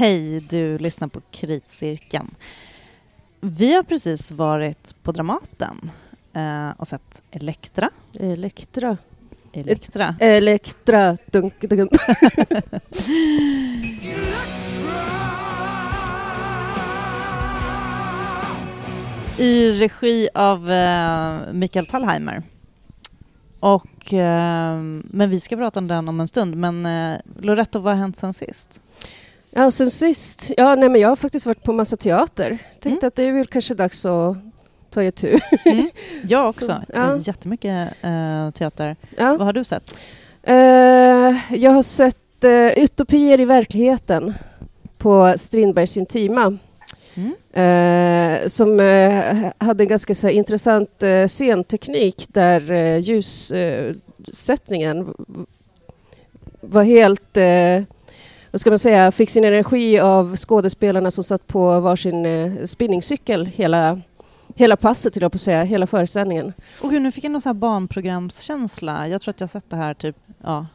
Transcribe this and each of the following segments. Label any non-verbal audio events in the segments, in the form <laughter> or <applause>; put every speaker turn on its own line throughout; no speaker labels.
Hej, du lyssnar på Kritcirkeln. Vi har precis varit på Dramaten eh, och sett Elektra.
Elektra.
Elektra.
Elektra. Dunk, dunk. <laughs>
I regi av eh, Mikael Tallheimer. Och, eh, men vi ska prata om den om en stund. Men eh, Loretto, vad har hänt sen sist?
Ja, sen sist. Ja, nej, men jag har faktiskt varit på massa teater. Tänkte att det är väl kanske dags att ta itu.
Mm. <laughs> Jag också.
Så, ja.
Jättemycket eh, teater.
Ja.
Vad har du sett?
Eh, jag har sett uh, Utopier i verkligheten på Strindbergs Intima.
Mm.
Eh, som eh, hade en ganska så här, intressant eh, scenteknik där ljussättningen var helt, vad ska man säga, fick sin energi av skådespelarna som satt på varsin uh, spinningcykel hela, hela passet, till jag på att säga, hela föreställningen.
Och gud, nu fick jag någon sån här barnprogramskänsla. Jag tror att jag har sett det här typ, ja,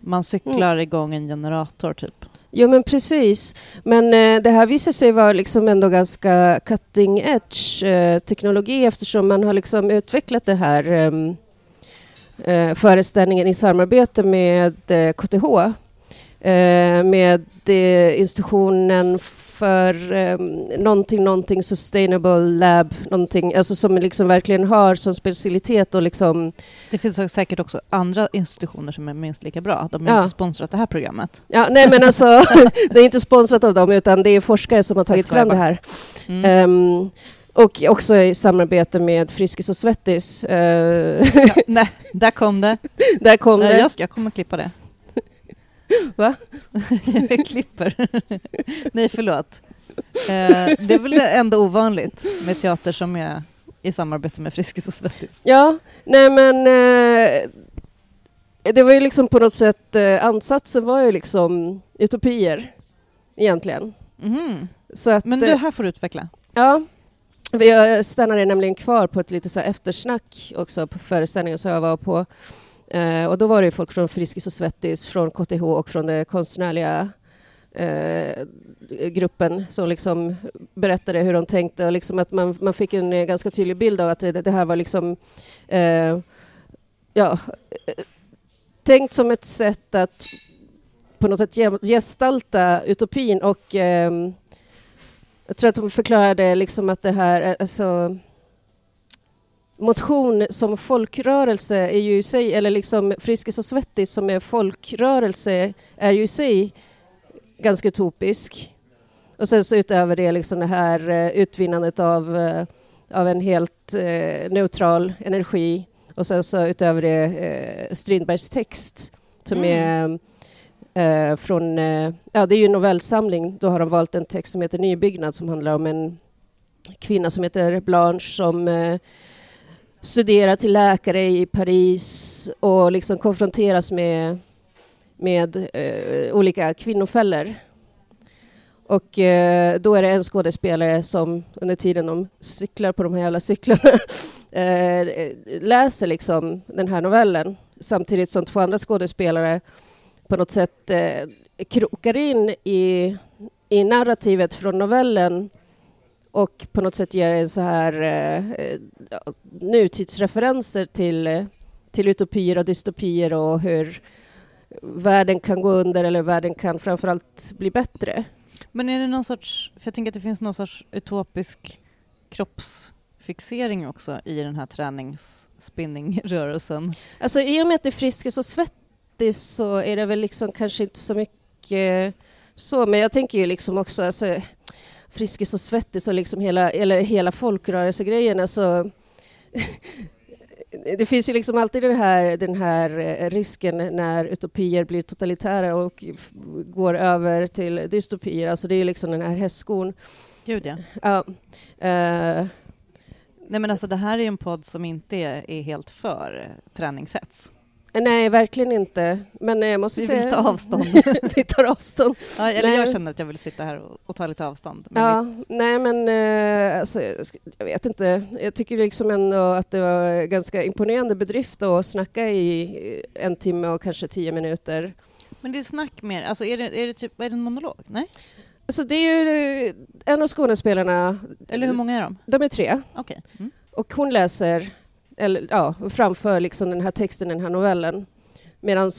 man cyklar
Mm.
igång en generator typ.
Jo men precis. Men eh, det här visar sig vara liksom ändå ganska cutting edge eh, teknologi eftersom man har liksom utvecklat det här ehm, eh, föreställningen i samarbete med eh, KTH. Eh, med institutionen för eh, någonting, någonting sustainable lab, någonting, alltså som liksom verkligen har som specialitet och liksom
Det finns säkert också andra institutioner som är minst lika bra. De har
Ja.
inte sponsrat det här programmet.
Ja, nej men alltså, <laughs> det är inte sponsrat av dem utan det är forskare som har tagit fram det här.
Mm.
Ehm, och också i samarbete med Friskis och Svettis. Eh,
Ja, nej, där kom det. <laughs>
där kom
Nej,
det.
jag, ska, jag kommer klippa det. <laughs>
Va? <laughs>
jag klipper. nej, förlåt. Eh, det är väl ändå ovanligt med teater som är i samarbete med Friskis och Svettis.
Ja, nej men eh, det var ju liksom på något sätt, eh, ansatsen var ju liksom utopier egentligen.
Mhm.
Så att,
Men du,
eh,
här får du utveckla.
Ja, vi stannade nämligen kvar på ett lite så här eftersnack också på föreställningen som jag var på. Eh, och då var det folk från Friskis och Svettis, från KTH och från den konstnärliga eh, gruppen som liksom berättade hur de tänkte och liksom att man, man fick en eh, ganska tydlig bild av att det, det här var liksom eh, ja, eh, tänkt som ett sätt att på något sätt gestalta utopin och ehm, jag tror att de förklarade liksom att det här, eh, alltså motion som folkrörelse är ju i sig, eller liksom Friskis och Svettis som är folkrörelse, är ju i sig ganska utopisk. Och sen så utöver det liksom det här eh, utvinnandet av, eh, av en helt eh, neutral energi och sen så utöver det Strindbergs text som
Mm.
är från, ja det är ju en novellsamling, då har de valt en text som heter Nybyggnad som handlar om en kvinna som heter Blanche som studera studerar till läkare i Paris och liksom konfronteras med, med eh, olika kvinnofällor. Och eh, då är det en skådespelare som under tiden de cyklar på de här jävla cyklarna <laughs> eh, läser liksom den här novellen samtidigt som två andra skådespelare på något sätt eh, krokar in i, i narrativet från novellen och på något sätt ger så här eh, nutidsreferenser till, till utopier och dystopier och hur världen kan gå under eller världen kan framförallt bli bättre.
Men är det någon sorts, för jag tänker att det finns någon sorts utopisk kroppsfixering också i den här träningsspinningrörelsen.
Alltså i och med att det är Friskis och Svettis så är det väl liksom kanske inte så mycket så, men jag tänker ju liksom också alltså, Friskis och Svettis och liksom hela, eller hela folkrörelsegrejen, alltså <laughs> det finns ju liksom alltid den här, den här eh, risken när utopier blir totalitära och går över till dystopier. Alltså det är liksom den här hästskon.
Gud ja.
Ja, eh,
Nej men alltså det här är ju en podd som inte är, är helt för eh, träningshets.
Nej, verkligen inte. Men eh, jag måste
Vi
säga...
vill ta avstånd. <laughs>
vi tar avstånd. <laughs>
Ja, eller
Nej.
jag känner att jag vill sitta här och, och ta lite avstånd.
Ja,
mitt-
nej men eh, alltså, jag vet inte. Jag tycker liksom ändå att det var ganska imponerande bedrift att snacka i en timme och kanske tio minuter.
Men det är snack mer, alltså är det, är det typ, är det en monolog? Nej?
Så det är ju eh, en av skådespelarna,
Eller hur många är de?
de är tre,
Okej. Mm.
och hon läser, eller ja, framför liksom den här texten, den här novellen. Medan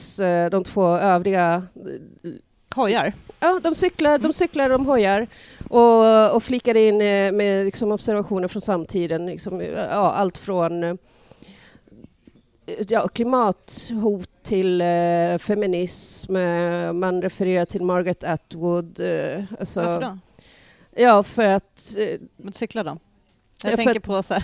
de två övriga
Hojar?
Ja, de cyklar, de cyklar, de hojar och, och flikar in eh, med liksom observationer från samtiden. Liksom, ja, allt från eh, ja, klimathot till eh, feminism. Eh, man refererar till Margaret Atwood. Eh, alltså,
Varför då?
Ja, för att... Eh,
Men cyklar de?
Ja,
Jag
för
tänker
att-
på så här...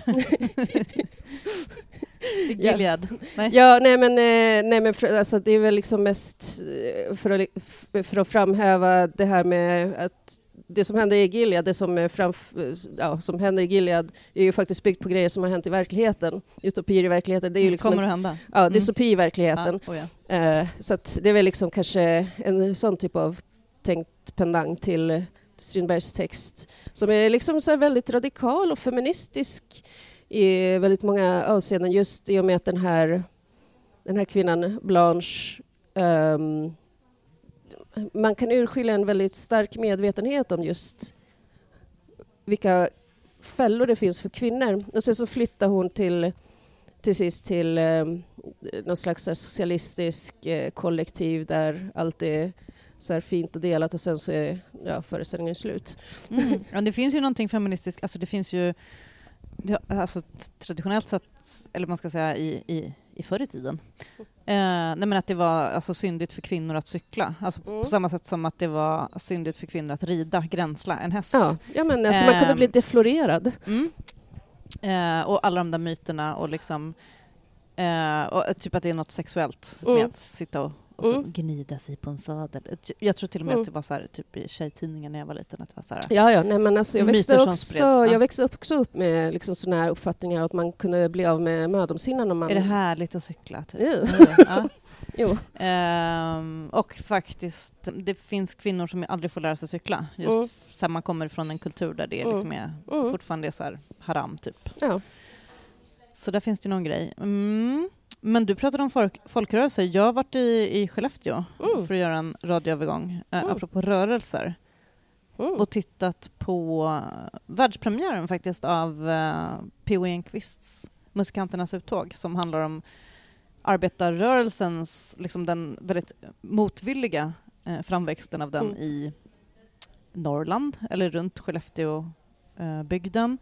<laughs> Gilead. Nej.
Ja, nej men, eh, nej, men för, alltså, det är väl liksom mest eh, för att, för att framhäva det här med att det som händer i Gilead, det som, är framf- ja, som händer i Gilead är ju faktiskt byggt på grejer som har hänt i verkligheten. Utopier i verkligheten. Det är ju liksom
Kommer att hända?
ja,
Mm.
dystopi i verkligheten.
Ja, oh ja.
Eh, så det är väl liksom kanske en sån typ av tänkt pendang till Strindbergs text som är liksom så här väldigt radikal och feministisk i väldigt många avseenden just i och med att den här, den här kvinnan Blanche um, man kan urskilja en väldigt stark medvetenhet om just vilka fällor det finns för kvinnor. Och sen så flyttar hon till, till sist till eh, någon slags socialistisk eh, kollektiv där allt är så här fint och delat och sen så är ja, föreställningen slut.
Mm. <laughs> Ja, det finns ju någonting feministiskt, alltså det finns ju det, alltså, traditionellt sett, eller man ska säga i, i, i förr i tiden, eh, nej men att det var alltså, syndigt för kvinnor att cykla. Alltså,
Mm.
På samma sätt som att det var syndigt för kvinnor att rida, gränsla en häst.
Ja, ja men alltså man kunde
Ehm.
bli deflorerad.
Mm. Eh, och alla de där myterna och liksom eh, och typ att det är något sexuellt
Mm.
med att sitta och, och så
Mm.
gnida sig på en sadel. Jag tror till och med
Mm.
att det var så här, typ i tjejtidningen när jag var liten, att det var så här,
Ja, ja, nej men alltså jag växte, också,
spreds,
jag växte också upp med liksom sådana här uppfattningar att man kunde bli av med mödomshinnan om man...
är det härligt att cykla? Typ.
Jo.
Ja. <laughs>
Jo.
Ehm, och faktiskt, det finns kvinnor som aldrig får lära sig cykla. Just
Mm.
sen man kommer från en kultur där det
Mm.
liksom är
Mm.
fortfarande är så haram, typ.
Ja.
Så där finns det någon grej. Mm. Men du pratade om folk, folkrörelser. Jag har varit i, i Skellefteå
Mm.
för att göra en radioövergång, eh,
Mm.
apropå rörelser,
Mm.
och tittat på eh, världspremiären faktiskt av eh, P.O. Enquists Musikanternas uttåg som handlar om arbetarrörelsens, liksom den väldigt motvilliga eh, framväxten av den
Mm.
i Norrland, eller runt Skellefteå-bygden.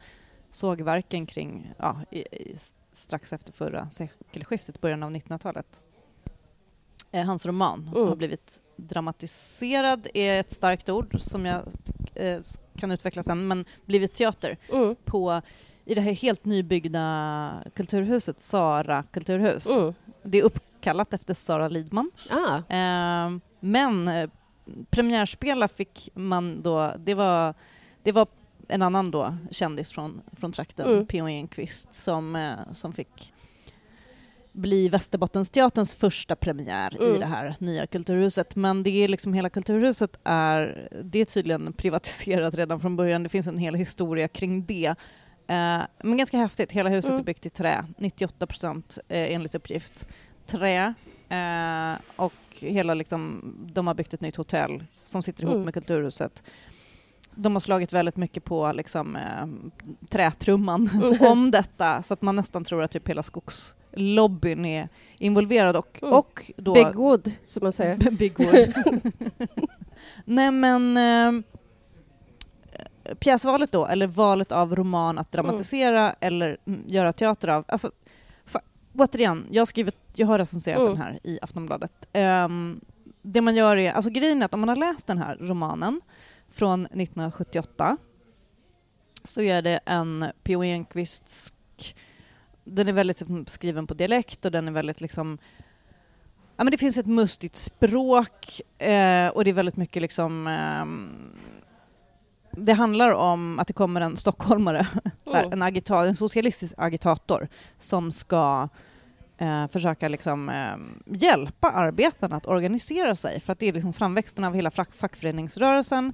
Sågverken kring, ja, i, i, strax efter förra sekelskiftet, början av 1900-talet. Eh, hans roman
Mm.
har blivit dramatiserad, är ett starkt ord som jag eh, kan utveckla sen, men blivit teater
Mm.
på i det här helt nybyggda kulturhuset, Sara kulturhus.
Mm.
Det är uppkallat efter Sara Lidman.
Ah.
Eh, men eh, premiärspela fick man då, det var, det var en annan då kändis från, från trakten,
Mm.
P.O. Enquist, som, eh, som fick bli Västerbottensteaterns första premiär i
Mm.
det här nya kulturhuset. Men det är liksom hela kulturhuset är, det är tydligen privatiserat redan från början. Det finns en hel historia kring det. Eh, men ganska häftigt. Hela huset
Mm.
är byggt i trä, 98 procent eh, enligt uppgift. Trä. Eh, och hela liksom, de har byggt ett nytt hotell som sitter ihop
Mm.
med kulturhuset. De har slagit väldigt mycket på liksom, eh, trätrumman
Mm. <laughs>
om detta så att man nästan tror att typ hela skogslobbyn är involverad och,
Mm.
och då...
Big Wood, som man säger. <laughs>
Big Wood. <laughs> Nej men eh, pjäsvalet då, eller valet av roman att dramatisera eller mm, göra teater av. Alltså, fa- återigen, jag har, skrivit, jag har recenserat
Mm.
den här i Aftonbladet. Ehm, det man gör är, alltså grejen är att om man har läst den här romanen från 1978 så är det en P.O. Enquistsk den är väldigt mm, skriven på dialekt och den är väldigt liksom Ja, men det finns ett mustigt språk eh, och det är väldigt mycket liksom ehm, det handlar om att det kommer en stockholmare, <laughs> så här,
Mm.
en, agita- en socialistisk agitator som ska eh, försöka liksom, eh, hjälpa arbetarna att organisera sig för att det är liksom framväxten av hela fack- fackföreningsrörelsen.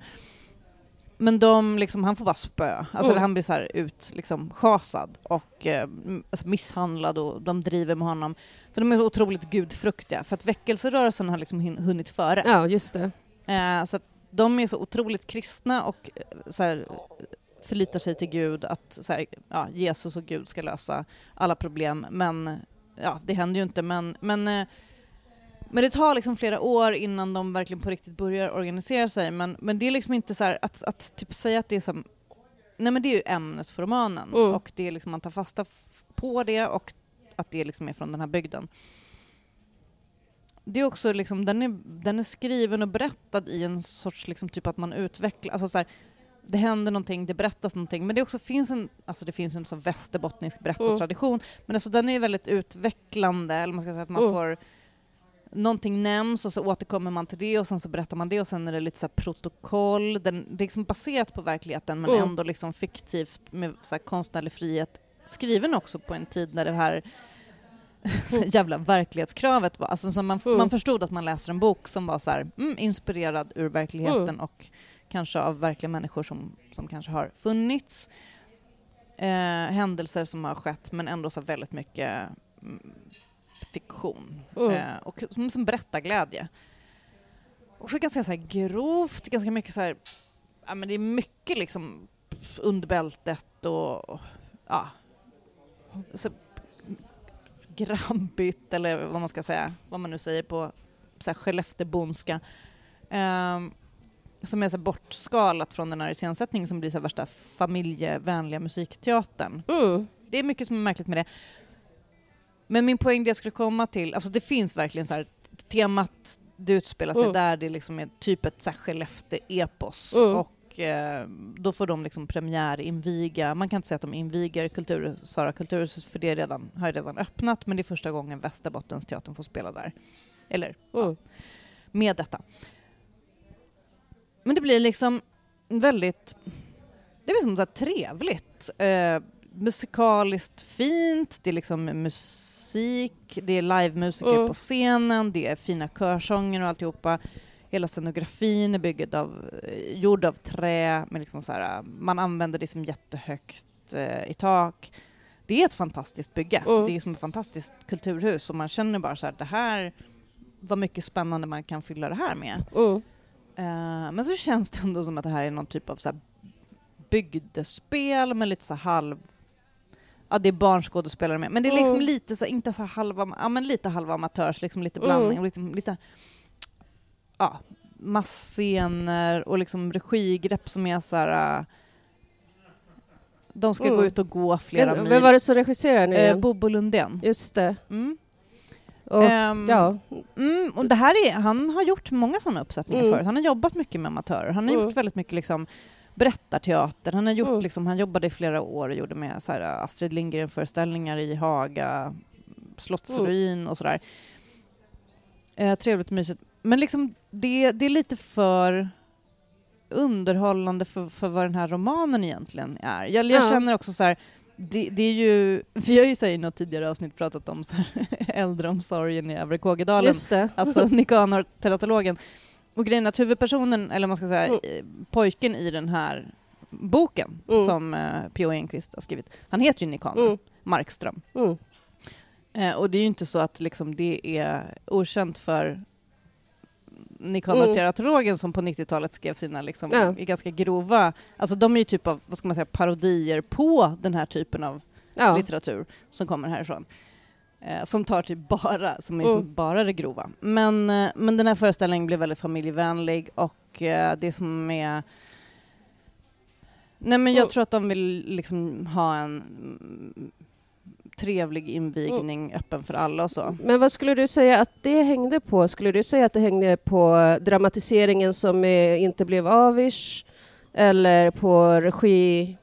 Men de, liksom, han får bara spö, alltså
Mm.
han blir så här ut, liksom, schasad och eh, alltså misshandlad och de driver med honom. För de är otroligt gudfruktiga, för att väckelserörelsen har liksom hunnit före.
Ja, just det.
Eh, så de är så otroligt kristna och eh, så här, förlitar sig till Gud att så här, ja, Jesus och Gud ska lösa alla problem. Men ja, det händer ju inte. Men, men, eh, men det tar liksom flera år innan de verkligen på riktigt börjar organisera sig. Men, men det är liksom inte så här, att, att typ säga att det är som Nej men det är ju ämnet för romanen
Mm.
och det är liksom, man tar fasta på det och att det liksom är från den här bygden. Det är också liksom, den är, den är skriven och berättad i en sorts liksom typ att man utvecklar, alltså så här, det händer någonting, det berättas någonting, men det också finns en, alltså det finns en sån västerbottnisk berättartradition, men alltså den är väldigt utvecklande, eller man ska säga att man
Mm.
får Någonting nämns och så återkommer man till det och sen så berättar man det och sen är det lite så protokoll. Den, det är liksom baserat på verkligheten men
Mm.
ändå liksom fiktivt med så konstnärlig frihet. Skriven också på en tid när det här så <laughs> här jävla verklighetskravet var. Alltså så man,
Mm.
man förstod att man läser en bok som var så här, mm, inspirerad ur verkligheten
Mm.
och kanske av verkliga människor som, som kanske har funnits. Eh, händelser som har skett men ändå så väldigt mycket mm, fiktion.
Mm.
Eh, och som, som berättarglädje. Också ganska så här grovt, ganska mycket så här, ja men det är mycket liksom under bältet och, och ja, så, grabbigt eller vad man ska säga, vad man nu säger på så här Skellefteåbondska. Um, som är så bortskalat från den här iscensättningen som blir så värsta familjevänliga musikteatern.
Mm.
Det är mycket som är märkligt med det. Men min poäng det jag skulle komma till, alltså det finns verkligen så här temat det utspelar sig
Mm.
där det liksom är typ ett Skellefteå-epos
Mm.
och eh, då får de liksom premiärinviga, man kan inte säga att de inviger kultur, Sara kulturhus för det redan, har redan öppnat men det är första gången Västerbottensteatern får spela där. Eller
Mm.
med detta. Men det blir liksom väldigt, det är liksom så trevligt. Eh, musikaliskt fint, det är liksom musik, det är livemusiker
Mm.
på scenen, det är fina körsånger och alltihopa. Hela scenografin är byggd av, eh, gjord av trä, men liksom så här, man använder det som jättehögt eh, i tak. Det är ett fantastiskt bygge.
Mm.
Det är som ett fantastiskt kulturhus och man känner bara så här, det här, vad mycket spännande man kan fylla det här med.
Mm.
Eh, men så känns det ändå som att det här är någon typ av så här bygdespel med lite så halv... Ja, det är barnskådespelare med, men det är liksom
Mm.
lite så inte så halva, ja men lite halva amatörs, liksom lite
Mm.
blandning, och liksom lite... Ja, massscener och liksom regigrepp som är så här... eh, de ska
Mm.
gå ut och gå flera mil.
vem var det som regisserade nu
eh? Bobo Lundén.
Just det.
Mm.
Och,
Ehm,
ja.
Mm, och det här är, han har gjort många sådana uppsättningar
Mm.
förut. Han har jobbat mycket med amatörer. Han har
Mm.
gjort väldigt mycket liksom, berättarteater. Han, har gjort,
Mm.
liksom, han jobbade i flera år och gjorde med så här, Astrid Lindgren-föreställningar i Haga, Slottsruin och sådär. Eh, trevligt och mysigt. Men liksom, det, det är lite för underhållande för, för vad den här romanen egentligen är. Jag, jag
Ja.
känner också så här, det, det är ju, vi har ju så här i något tidigare avsnitt pratat om så här, <laughs> äldreomsorgen i Övre Kågedalen.
Just det.
Alltså Nikanor, teratologen. Och grejen är att huvudpersonen, eller man ska säga
Mm.
eh, pojken i den här boken
Mm.
som eh, P.O. Enquist har skrivit, han heter ju Nikanor
Mm.
Markström.
Mm.
Eh, och det är ju inte så att liksom, det är okänt för Nikanor
Mm.
teratologen som på 90-talet skrev sina liksom,
Ja.
ganska grova, alltså de är ju typ av, vad ska man säga, parodier på den här typen av
Ja.
litteratur som kommer härifrån. Eh, som tar typ bara, som är
Mm.
som bara det grova. Men, eh, men den här föreställningen blev väldigt familjevänlig och eh, det som är Nej men jag
Mm.
tror att de vill liksom ha en trevlig invigning öppen för alla och så.
Men vad skulle du säga att det hängde på? Skulle du säga att det hängde på dramatiseringen som eh, inte blev avish? Eller på regi...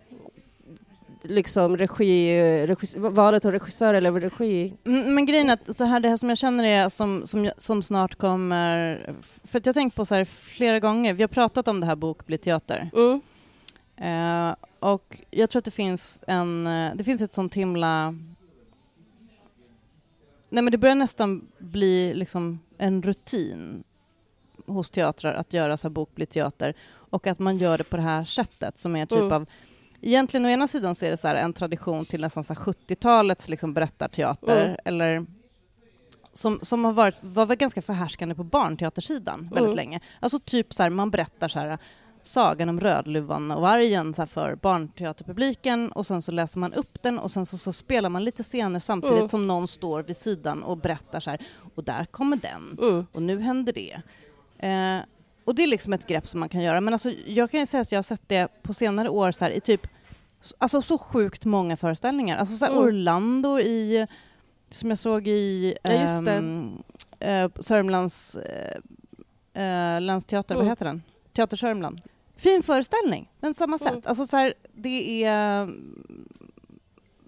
Liksom regi, regis, valet av regissör eller regi?
Mm, Men grejen är att så här, det här som jag känner är som, som, som snart kommer... För att jag har tänkt på så här flera gånger, vi har pratat om det här Bok blir teater.
Mm.
Eh, och jag tror att det finns en, eh, det finns ett sånt himla... Nej men det börjar nästan bli liksom en rutin hos teatrar att göra så här bok blir teater och att man gör det på det här sättet som är typ
Mm.
av Egentligen å ena sidan så är det så en tradition till nästan så här 70-talets liksom berättarteater
Mm.
eller som, som har varit, var väl ganska förhärskande på barnteatersidan väldigt
Mm.
länge. Alltså typ så här, man berättar så här Sagan om Rödluvan och vargen så för barnteaterpubliken och sen så läser man upp den och sen så, så spelar man lite scener samtidigt
Mm.
som någon står vid sidan och berättar så här och där kommer den
Mm.
och nu händer det. Eh, och det är liksom ett grepp som man kan göra. Men alltså, jag kan ju säga att jag har sett det på senare år så här, i typ alltså, så sjukt många föreställningar. Alltså så här,
Mm.
Orlando i, som jag såg i
Ja, just det.
ehm, eh, Sörmlands eh, eh, länsteater, vad
Mm.
heter den? Teater Sörmland. Fin föreställning, men samma sätt.
Mm.
Alltså så här, det är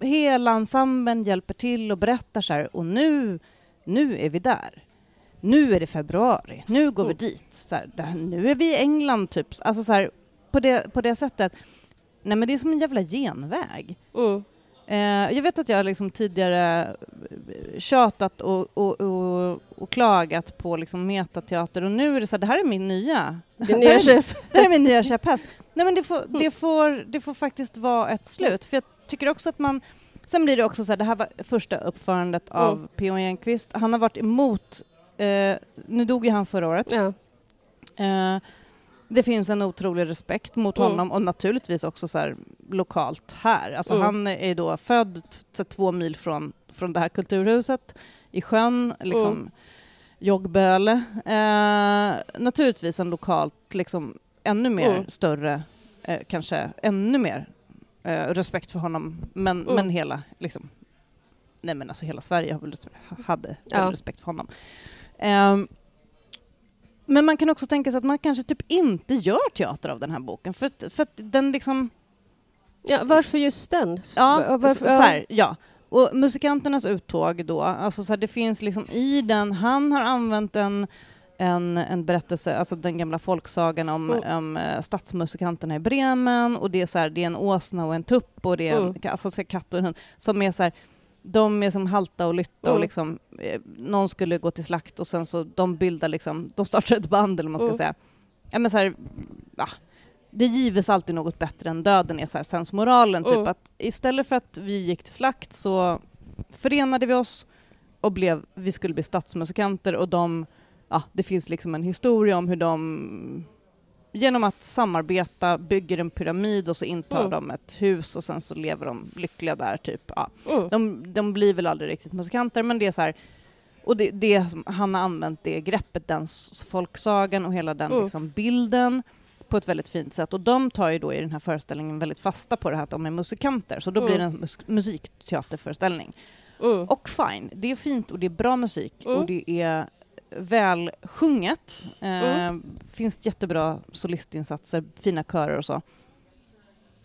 hela ensemblen hjälper till och berättar så här, och nu, nu är vi där. Nu är det februari, nu går vi
Mm.
dit. Så här, där, nu är vi i England, typ. Alltså så här, på, det, på det sättet. Nej men det är som en jävla genväg.
Mm.
Eh, jag vet att jag liksom tidigare eh, tjatat och, och, och, och klagat på liksom metateater och nu är det så här, det här är min nya.
Det nya. <laughs>
Det här är min nya käpphäst. Nej men det får, det, får, det får faktiskt vara ett slut. För jag tycker också att man... Sen blir det också så här, det här var första uppförandet av
Mm.
P.O. Enquist. Han har varit emot... Eh, nu dog ju han förra året.
Ja.
Eh, det finns en otrolig respekt mot
Mm.
honom och naturligtvis också så här, lokalt här. Alltså
Mm.
Han är då född så två mil från, från det här kulturhuset i sjön, liksom
Mm.
Joggböle. Eh, naturligtvis en lokalt, liksom ännu mer
Mm.
större, eh, kanske ännu mer eh, respekt för honom. Men,
Mm.
men hela, liksom, nej men alltså hela Sverige hade
Ja.
respekt för honom. Ehm, men man kan också tänka sig att man kanske typ inte gör teater av den här boken för att, för att den liksom...
Ja, varför just den?
Ja,
varför,
så, så här, ja. Och musikanternas uttåg då, alltså så här, det finns liksom i den, han har använt en, en, en berättelse, alltså den gamla folksagan om,
Mm.
om eh, stadsmusikanterna i Bremen och det är så här, det är en åsna och en tupp och det är en
Mm.
alltså, så katt och en hund som är så här, de är som halta och lytta och
Mm.
liksom, eh, någon skulle gå till slakt och sen så de bildar liksom, de startar ett band eller vad man ska
Mm.
säga. Ja men så här, ja, det gives alltid något bättre än döden är så här, sensmoralen, typ
Mm.
att istället för att vi gick till slakt så förenade vi oss och blev, vi skulle bli stadsmusikanter och de, ja det finns liksom en historia om hur de genom att samarbeta bygger en pyramid och så intar
Mm.
de ett hus och sen så lever de lyckliga där typ. Ja.
Mm.
De, de blir väl aldrig riktigt musikanter men det är så här och det, det han har använt det greppet, den folksagan och hela den
Mm.
liksom bilden på ett väldigt fint sätt. Och de tar ju då i den här föreställningen väldigt fasta på det här att de är musikanter, så då blir det
Mm.
en mus- musikteaterföreställning.
Mm.
Och fine, det är fint och det är bra musik
Mm.
och det är väl sjunget. Eh,
Mm.
Finns jättebra solistinsatser, fina körer och så.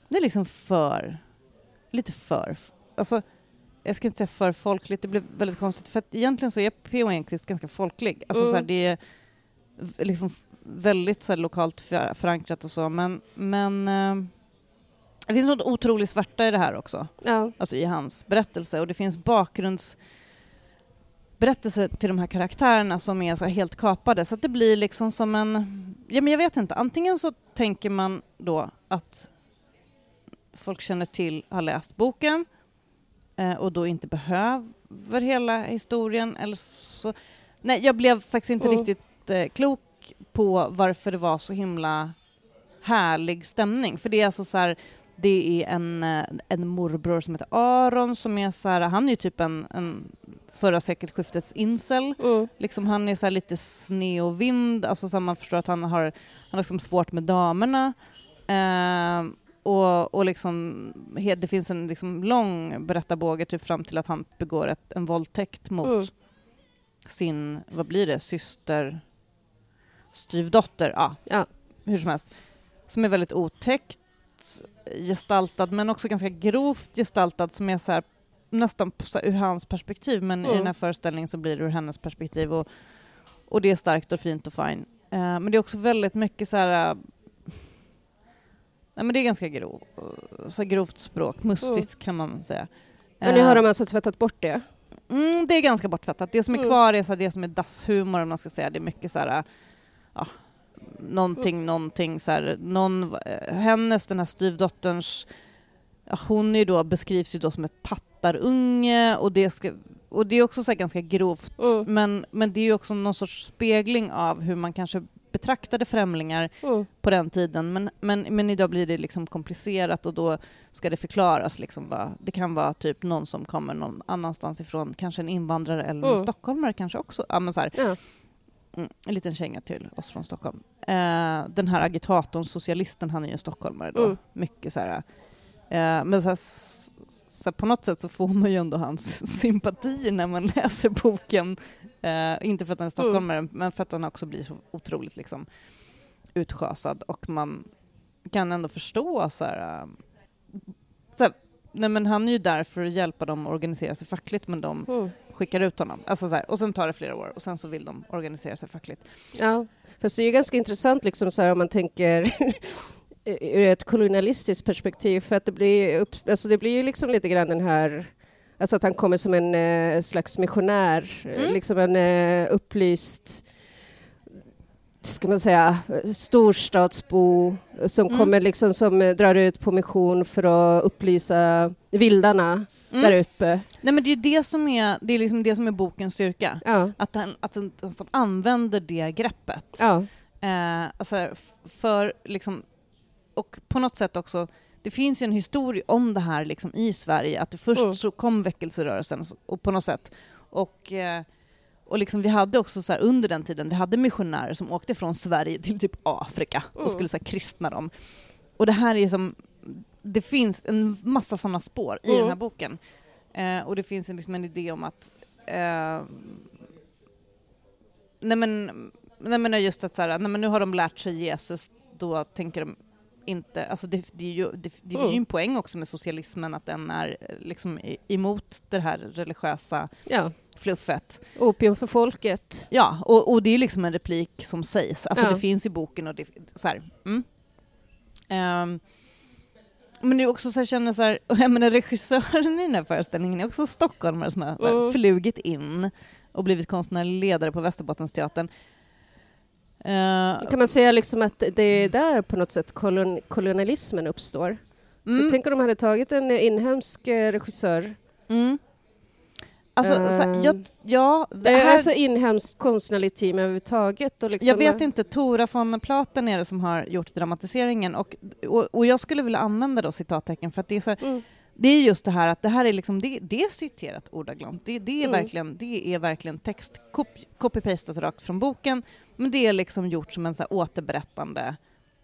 Det är liksom för, lite för, alltså jag ska inte säga för folkligt, det blev väldigt konstigt för att egentligen så är P.O. Enquist ganska folklig. Alltså
Mm.
så här, det är liksom väldigt så här, lokalt för- förankrat och så men, men eh, det finns något otroligt svarta i det här också
Ja.
alltså i hans berättelse och det finns bakgrunds berättelse till de här karaktärerna som är så helt kapade. Så att det blir liksom som en, ja men jag vet inte, antingen så tänker man då att folk känner till, har läst boken eh, och då inte behöver hela historien eller så, nej jag blev faktiskt inte
Mm.
riktigt eh, klok på varför det var så himla härlig stämning. För det är alltså så här det är en, eh, en morbror som heter Aron som är så här, han är ju typ en, en förra sekelskiftets incel.
Mm.
Liksom han är så här lite sned och vind, alltså så man förstår att han har, han har liksom svårt med damerna. Eh, och, och liksom, det finns en liksom lång berättarbåge typ fram till att han begår ett, en våldtäkt mot
Mm.
sin, vad blir det, syster, styvdotter, ja,
Ja.
hur som helst. Som är väldigt otäckt gestaltad men också ganska grovt gestaltad som är så här, nästan så här, ur hans perspektiv men i
Mm.
den här föreställningen så blir det ur hennes perspektiv och, och det är starkt och fint och fint. Eh, men det är också väldigt mycket så här... eh, nej men det är ganska grov, så här grovt språk, mustigt kan man säga.
Och nu
Eh,
har de alltså tvättat bort det?
Mm, det är ganska bortfattat. Det som är
Mm.
kvar är så det som är dasshumor om man ska säga. Det är mycket så här, ja, någonting, någonting så här, någon, eh, hennes, den här styvdotterns, hon är då, beskrivs ju då som ett tattarunge och det ska, och det är också så här ganska grovt,
Mm.
men, men det är ju också någon sorts spegling av hur man kanske betraktade främlingar
Mm.
på den tiden, men, men, men idag blir det liksom komplicerat och då ska det förklaras. Liksom bara. Det kan vara typ någon som kommer någon annanstans ifrån, kanske en invandrare eller en
Mm.
stockholmare kanske också. Ja, men så. Mm, en liten känga till oss från Stockholm. Eh, den här agitatorn, socialisten, han är ju en stockholmare då.
Mm.
Mycket så här, eh, men så här, så på något sätt så får man ju ändå hans <laughs> sympatier när man läser boken. Eh, inte för att han är stockholmare, men för att han också blir så otroligt liksom, utschasad och man kan ändå förstå så här, eh, så här, nej men han är ju där för att hjälpa dem att organisera sig fackligt men de
Mm.
Skickar ut honom. Alltså så här, och sen tar det flera år och sen så vill de organisera sig fackligt.
Ja, fast det är ju ganska intressant liksom så här om man tänker <laughs> ur ett kolonialistiskt perspektiv för att det blir, upp, alltså det blir ju liksom lite grann den här Alltså att han kommer som en eh, slags missionär,
Mm.
liksom en eh, upplyst ska man säga, storstadsbo som
Mm.
kommer liksom som eh, drar ut på mission för att upplysa vildarna
Mm.
där uppe.
Nej men det är det som är, det är liksom det som är bokens styrka.
Ja,
Att han, att han, att han använder det greppet.
ja,
Eh, alltså för liksom, och på något sätt också, det finns ju en historia om det här liksom i Sverige, att först
Mm.
så kom väckelserörelsen och på något sätt. Och, eh, och liksom vi hade också så här, under den tiden, vi hade missionärer som åkte från Sverige till typ Afrika och
Mm.
skulle så här, kristna dem. Och det här är som, det finns en massa sådana spår i
Mm.
den här boken. Eh, och det finns en, liksom en idé om att eh, nej men, nej men just att så här, nej men nu har de lärt sig Jesus, då tänker de inte, alltså det, det är ju, det, det är ju
Mm.
en poäng också med socialismen att den är liksom emot det här religiösa
ja.
Fluffet.
Opium för folket.
Ja, och, och det är liksom en replik som sägs, alltså
Ja.
det finns i boken och det, så här, mm. Ehm, men det är också så här, känner så här, <laughs> jag menar regissören i den här föreställningen är också stockholmare som har
Mm.
flugit in och blivit konstnärlig ledare på Västerbottensteatern. Uh,
Kan man säga liksom att det är där på något sätt kolon, kolonialismen uppstår?
mm,
Tänk om de hade tagit en inhemsk eh, regissör.
mm. Alltså, så här,
Ehm.
jag, ja, det
Det är
här,
alltså inhemskt konstnärligt team överhuvudtaget. Och liksom,
jag vet inte, Tora von Platen är det som har gjort dramatiseringen och, och, och jag skulle vilja använda då citattecken för att det är så här,
Mm.
Det är just det här att det här är liksom, det, det är citerat ordagrant. Det, det, är
Mm.
verkligen, det är verkligen text, cop- copy-pastat rakt från boken, men det är liksom gjort som en så här återberättande.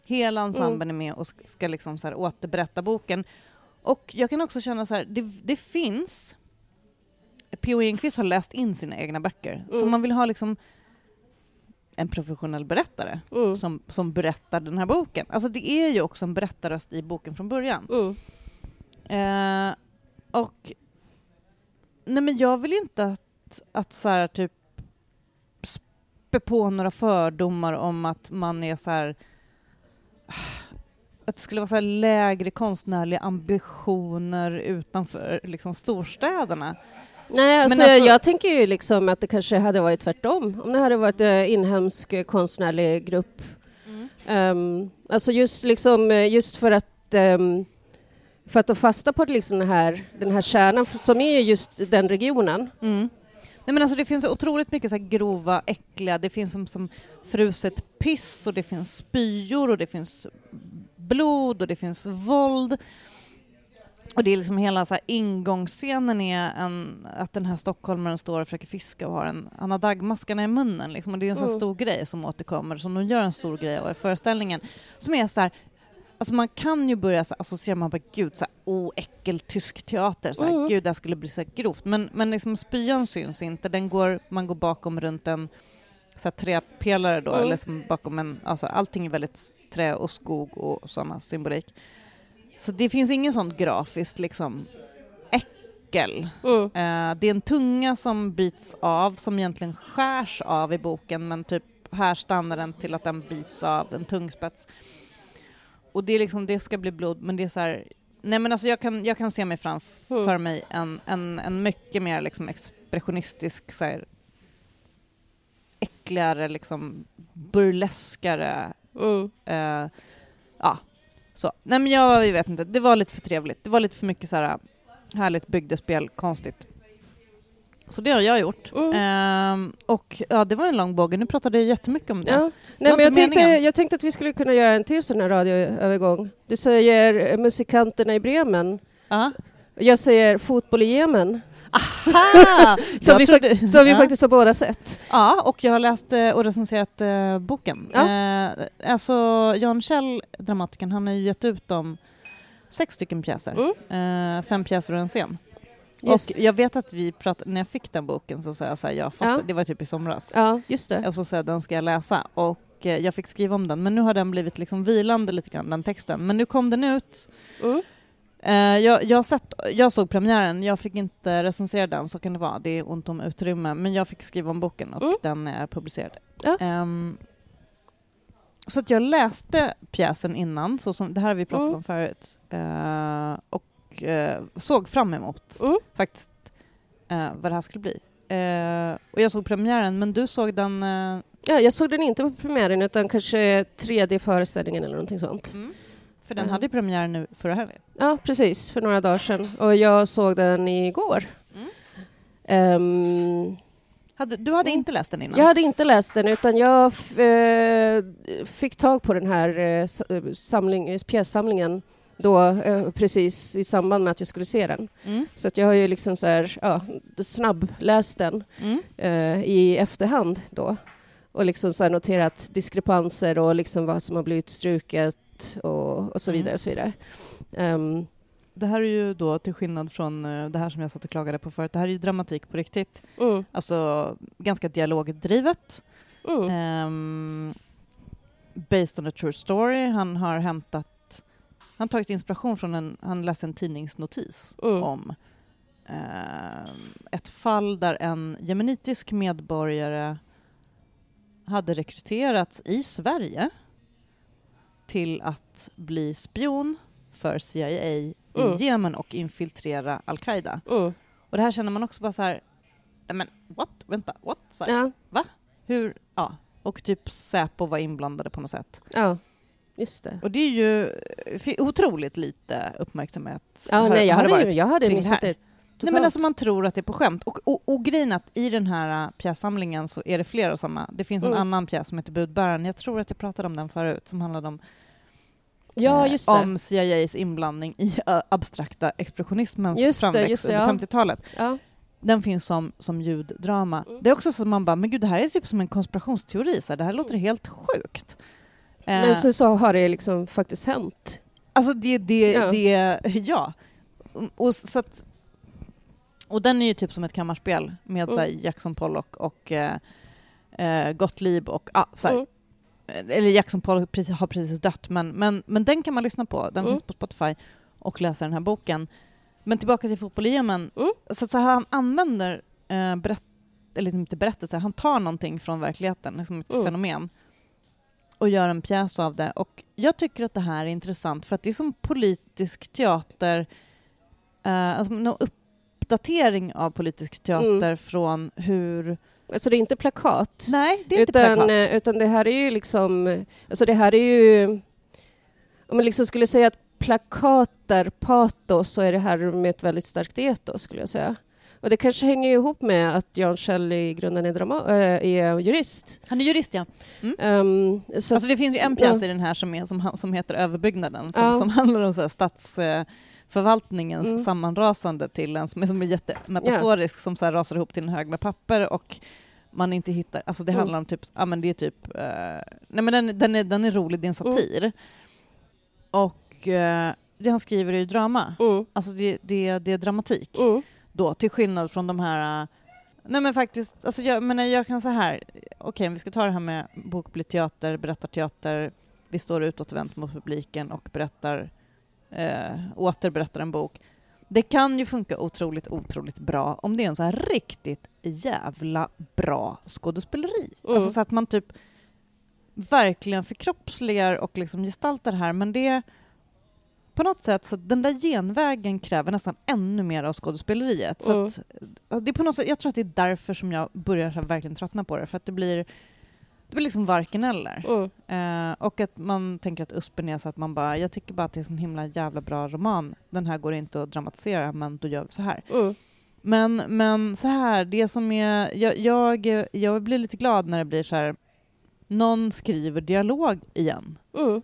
Hela ensemblen är med och ska- ska liksom så här återberätta boken. Och jag kan också känna så här, det, det finns P.O. Enquist har läst in sina egna böcker, så
Mm.
man vill ha liksom en professionell berättare
Mm.
som, som berättar den här boken. Alltså det är ju också en berättarröst i boken från början.
Mm.
Eh, och nej men jag vill inte att, att så här, typ spä på några fördomar om att man är så här att det skulle vara så lägre konstnärliga ambitioner utanför liksom storstäderna.
Nej, alltså,
alltså-
jag tänker ju liksom att det kanske hade varit tvärtom. Om det hade varit en inhemsk eh, konstnärlig grupp. Um, alltså just, liksom, eh, just för att ehm, för att ta fasta på liksom den, här, den här kärnan som är just den regionen.
Mm. Nej men alltså det finns otroligt mycket så grova, äckliga, det finns som, som fruset piss och det finns spyor och det finns blod och det finns våld. Och det är liksom hela så här ingångsscenen är en, att den här stockholmaren står och försöker fiska och har en, han har daggmaskarna i munnen liksom, och det är en sån
Mm.
stor grej som återkommer, som de gör en stor grej av i föreställningen, som är så här Alltså man kan ju börja så associera, man bara gud, så här, oh, äckel tysk teater, så här,
Mm.
gud det här skulle bli så här grovt. Men, men liksom spyan syns inte, den går, man går bakom runt en så här, träpelare då,
Mm.
eller som bakom en, alltså allting är väldigt trä och skog och sådana symbolik. Så det finns ingen sån grafiskt liksom äckel.
Mm.
Eh, det är en tunga som bits av, som egentligen skärs av i boken, men typ här stannar den till att den bits av, en tungspets. Och det är liksom, det ska bli blod, men det är så här, nej men alltså jag kan, jag kan se mig framför
Mm.
mig en, en, en mycket mer liksom expressionistisk, så här, äckligare, liksom burleskare,
Mm.
eh, ja, så. Nej men jag vet inte, det var lite för trevligt. Det var lite för mycket så här härligt bygdespel, konstigt. Så det har jag gjort.
Mm.
Ehm, och ja, det var en lång båge. Nu pratade jag jättemycket om det.
Ja. Nej, men jag, tänkte, jag tänkte att vi skulle kunna göra en till sån här radioövergång. Du säger musikanterna i Bremen.
Ja.
Jag säger fotboll i Jemen.
Aha! <laughs>
Som vi,
trodde-
som vi
ja.
faktiskt har båda sett.
Ja, och jag har läst eh, och recenserat eh, boken.
Ja.
Eh, alltså, Jan Kjell, dramatikern, han har ju gett ut dem sex stycken pjäser.
Mm.
Eh, fem pjäser och en scen.
Yes.
Och jag vet att vi pratade, när jag fick den boken så sa jag så här, jag fått
Ja.
det var typ i somras.
Ja, just det.
Och så sa jag, den ska jag läsa. Och eh, jag fick skriva om den, men nu har den blivit liksom vilande lite grann, den texten. Men nu kom den ut.
Mm.
Eh, jag, jag, sett, jag såg premiären, jag fick inte recensera den, så kan det vara. Det är ont om utrymme. Men jag fick skriva om boken och
Mm.
den är publicerad.
Ja.
Ehm, så att jag läste pjäsen innan, så som, det här har vi pratat
Mm.
om förut. Eh, och eh, såg fram emot
Mm.
faktiskt eh, vad det här skulle bli. Och jag såg premiären, men du såg den...
Ja, jag såg den inte på premiären utan kanske tredje föreställningen eller någonting sånt.
För den
Mm.
hade premiär nu förra helgen.
Ja, precis, för några dagar sedan. Och jag såg den igår.
Mm.
Ehm,
Hade, du hade
Mm.
inte läst den innan?
jag hade inte läst den utan jag eh, fick tag på den här eh, eh, samling, eh, pjässamlingen då eh, precis i samband med att jag skulle se den.
Mm.
Så att jag har ju liksom så här, ja, snabbläst den
Mm.
eh, i efterhand då. Och liksom så noterat diskrepanser och liksom vad som har blivit struket och, och så
Mm.
vidare. Och så vidare. Ehm,
Det här är ju då till skillnad från eh, det här som jag satt och klagade på förut. Det här är ju dramatik på riktigt.
mm,
Alltså ganska dialogdrivet.
mm,
Ehm, based on a true story. Han har hämtat, han tagit inspiration från en, han läste en tidningsnotis
Mm.
om ehm, ett fall där en jemenitisk medborgare hade rekryterats i Sverige till att bli spion för CIA i
Mm.
Jemen och infiltrera al-Qaida.
mm.
Och det här känner man också bara så här, men what? Vänta, what? Så här,
Ja,
hur, ja. Och typ Säpo var inblandade på något sätt.
ja, just det.
Och det är ju eh, otroligt lite uppmärksamhet.
Ja,
har-
nej, jag
har det
hade,
varit.
ju, jag hade
det
missat det
Nej men alltså man tror att det är på skämt. Och, och, och grejen att i den här äh, pjässamlingen så är det flera sådana. Det finns en
Mm.
annan pjäs som heter Budbäraren. Jag tror att jag pratade om den förut, som handlade om,
ja,
eh,
just det.
om CIAs inblandning i äh, abstrakta expressionismens
Just
framväxt
just det,
under
ja.
50-talet.
Ja.
Den finns som, som ljuddrama.
Mm.
Det är också så att man bara, men gud det här är typ som en konspirationsteori, så här, det här låter helt sjukt. Eh,
Men sen så har det liksom faktiskt hänt.
Alltså det, det,
Ja.
det, ja. Och, så att, och den är ju typ som ett kammarspel med
Mm.
här, Jackson Pollock och eh, eh, Gottlieb och ah, så här,
Mm.
eller Jackson Pollock precis, har precis dött men, men, men den kan man lyssna på, den
Mm.
finns på Spotify och läsa den här boken. Men tillbaka till fotboll i Jemen,
Mm.
så, så han använder eh, berätt, eller inte berättelser, han tar någonting från verkligheten, liksom ett
Mm.
fenomen och gör en pjäs av det. Och jag tycker att det här är intressant för att det är som politisk teater, eh, alltså uppdatering av politisk teater
Mm.
från hur...
Alltså det är inte plakat.
Nej, det är inte
utan,
plakat.
eh, utan det här är ju liksom, alltså det här är ju, om man liksom skulle säga att plakat är patos så är det här med ett väldigt starkt etos skulle jag säga. Och det kanske hänger ihop med att Jan Kjell i grunden är, drama, äh, är jurist.
Han är jurist, ja.
Um, så
Alltså det finns ju en pjäs
Ja.
i den här som, är, som, som heter Överbyggnaden, som,
Ja.
som handlar om så här statsförvaltningens
Mm.
sammanrasande till en som är, som är jättemetaforisk, som så här rasar ihop till en hög med papper och man inte hittar, alltså det
Mm.
handlar om typ, ja men det är typ, eh, nej men den, den, är, den är rolig, det är en satir. Och eh, det han skriver är ju drama,
mm,
alltså det, det, det är dramatik
mm,
då, till skillnad från de här... äh, Nej men faktiskt, alltså jag, men jag kan så här, okej vi ska ta det här med bokblick teater, berättarteater, vi står utåtvänt mot publiken och berättar, eh, återberättar en bok. Det kan ju funka otroligt, otroligt bra om det är en så här riktigt jävla bra skådespeleri.
Mm.
Alltså så att man typ verkligen förkroppsligar och liksom gestaltar det här, men det på något sätt så den där genvägen kräver nästan ännu mer av skådespeleriet. Så
Mm.
att, det är på något sätt, jag tror att det är därför som jag börjar verkligen tröttna på det, för att det blir, det blir liksom varken eller.
mm,
Eh, och att man tänker att Uspen är så att man bara, jag tycker bara att det är en himla jävla bra roman, den här går inte att dramatisera, men då gör vi så här.
mm.
Men, men så här, det som är... Jag, jag, jag blir lite glad när det blir så här... Någon skriver dialog igen.
Mm.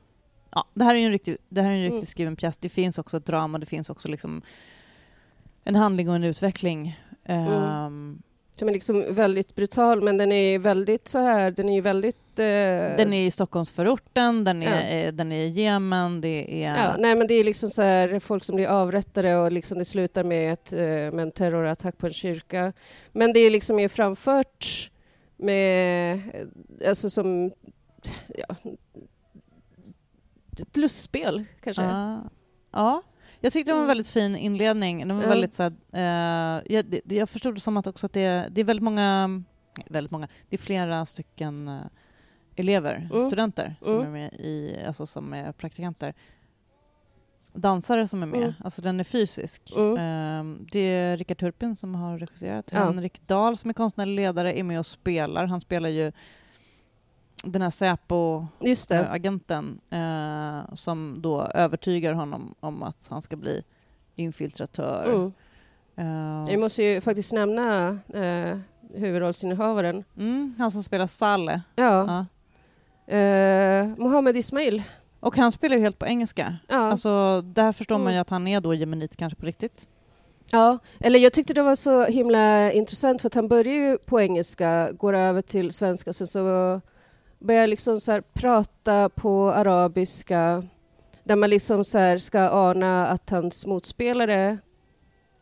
Ja, det här är ju en riktigt, det här är en riktigt
Mm.
skriven pjäs. Det finns också ett drama, det finns också liksom en handling och en utveckling. Ehm,
Som är liksom väldigt brutal, men den är väldigt så här, den är ju väldigt... Eh,
Den är i Stockholmsförorten, den är,
Ja.
eh, den är i Jemen, det är...
Ja, nej men det är liksom så här, folk som blir avrättade och liksom det slutar med, ett, eh, med en terrorattack på en kyrka. Men det är liksom är framfört med, alltså som, ja, ett lustspel kanske.
Ja. ja. Jag tyckte det var en
Mm.
väldigt fin inledning. Den var
Ja.
väldigt så här, eh, jag, jag förstod det som att också att det, det är väldigt många, väldigt många, det är flera stycken eh, elever,
Mm.
studenter som
Mm.
är med i, alltså som är praktikanter. Dansare som är med,
Mm.
alltså den är fysisk.
Mm.
Eh, det är Rickard Turpin som har regisserat.
Ja.
Henrik Dahl som är konstnärlig ledare är med och spelar. Han spelar ju den här Säpo
Just
eh, eh, som då övertygar honom om att han ska bli infiltratör.
Mm.
Eh,
Jag måste ju faktiskt nämna eh, huvudrollsinnehavaren.
mm, han som spelar Saleh.
Ja,
Ja.
eh, Mohammed Ismail.
Och han spelar ju helt på engelska.
Ja.
Alltså, där förstår man
Mm.
ju att han är då jemenit kanske på riktigt.
Ja, eller jag tyckte det var så himla intressant för att han börjar ju på engelska, går över till svenska och sen så börjar liksom så här prata på arabiska där man liksom så här ska ana att hans motspelare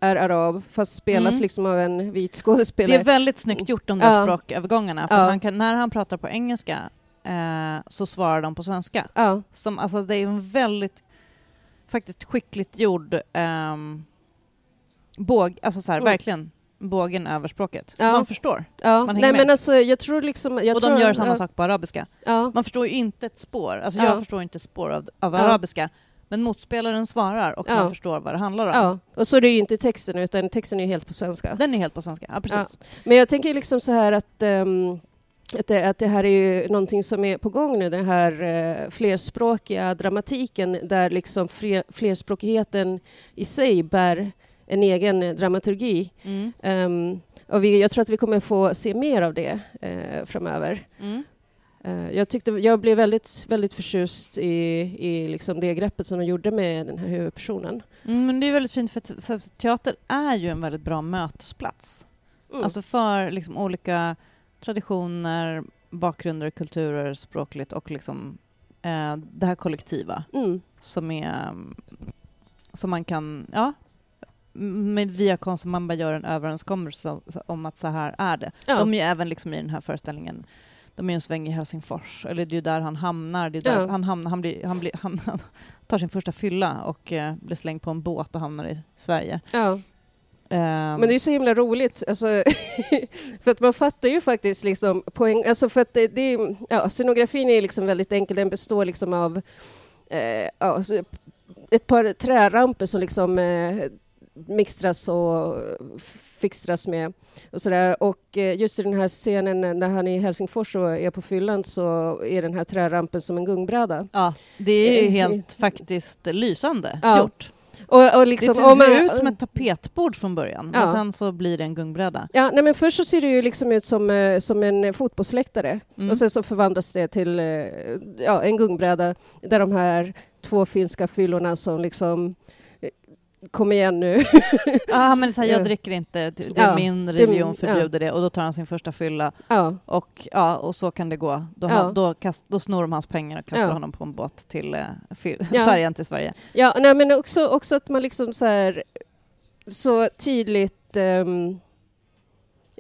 är arab fast spelas
Mm.
liksom av en vit
Det
skådespelare.
är väldigt snyggt gjort de där
Ja.
språkövergångarna. För
Ja.
kan, när han pratar på engelska eh, så svarar de på svenska.
Ja,
Som, alltså, det är en väldigt faktiskt skickligt gjord ehm, båg, alltså så här,
Mm.
verkligen bågen över språket.
Ja.
Man förstår.
ja.
Man hänger
nej
med.
men alltså jag tror liksom... Jag
och
tror,
de gör samma
ja,
sak på arabiska. Man förstår ju inte ett spår. Alltså
Ja.
jag förstår inte ett spår av, av arabiska. Men motspelaren svarar och man förstår vad det handlar om.
ja, och så är det ju inte texten utan texten är ju helt på svenska.
Den är helt på svenska. Ja, precis.
Men jag tänker liksom så här att, ehm, att, det, att det här är ju någonting som är på gång nu, den här uh, flerspråkiga dramatiken där liksom fler, flerspråkigheten i sig bär en egen eh, dramaturgi.
Mm.
Ehm, och vi, jag tror att vi kommer få se mer av det eh, framöver.
Mm.
Eh, jag, tyckte, jag blev väldigt, väldigt förtjust i, i liksom det greppet som de gjorde med den här huvudpersonen.
Mm, men det är väldigt fint för teater är ju en väldigt bra mötesplats.
Mm.
Alltså för liksom olika traditioner, bakgrunder, kulturer, språkligt och liksom eh, det här kollektiva
mm.
som är mm, som man kan, ja, med via konsten man bara gör en överenskommelse om- att så här är det.
ja.
De är ju även liksom i den här föreställningen de är ju en sväng i Helsingfors, eller det är ju där han hamnar. Det är där
Ja.
han, hamnar han, blir, han, blir, <laughs> han, han tar sin första fylla och eh, blir slängd på en båt och hamnar i Sverige.
ja.
Ehm,
Men det är så himla roligt, alltså, <laughs> för att man fattar ju faktiskt liksom poäng, alltså för att det, det ja, scenografin är liksom väldigt enkel, den består liksom av eh, ja, så ett par träramper som liksom eh, mixtras och fixtras med och sådär. Och eh, just i den här scenen när han är i Helsingfors och är på fyllan så är den här trärampen som en gungbräda.
Ja, det är ju
Eh,
helt faktiskt lysande
Ja.
gjort.
Och, och liksom,
det ser
man-
ut som ett tapetbord från början,
Ja.
men sen så blir det en gungbräda.
Ja, nej men först så ser det ju liksom ut som, eh, som en fotbollsläktare
Mm.
och sen så förvandlas det till eh, ja, en gungbräda där de här två finska fyllorna som liksom eh, Kom igen nu. <laughs>
Ja, men så här, jag
Ja.
dricker inte, det är
Ja,
min
det-
religion
ja.
förbjuder det och då tar han sin första fylla
ja,
och, ja, och så kan det gå. Då,
Ja.
han, då, kast, då snor de hans pengar och kastar
Ja.
honom på en båt till eh,
Ja. <laughs>
färjan till Sverige.
ja nej, men också, också att man liksom så här så tydligt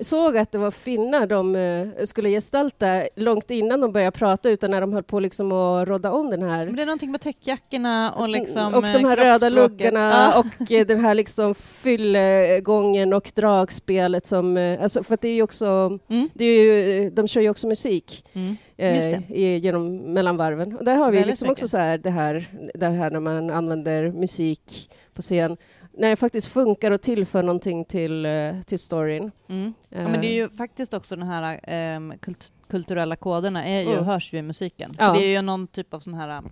ehm, såg att det var finnar de eh, skulle gestalta långt innan de började prata utan när de höll på liksom att rodda om den här
Men det är någonting med täckjackorna och liksom
och de
eh,
här röda luggarna
Ja. <laughs>
och eh, den här liksom fyllegången och dragspelet som, alltså för att det är ju också,
Mm.
det är ju, de kör ju också musik
Mm.
eh, i, genom mellan varven. Och där har vi
Väldigt
liksom också så här det här, det här när man använder musik på scen, när det faktiskt funkar och tillför någonting till, eh, till storyn.
Mm. Ja, men det är ju faktiskt också den här ehm, kult kulturella koderna är ju,
Mm.
hörs ju i musiken.
Ja.
det är ju någon typ av sån här um,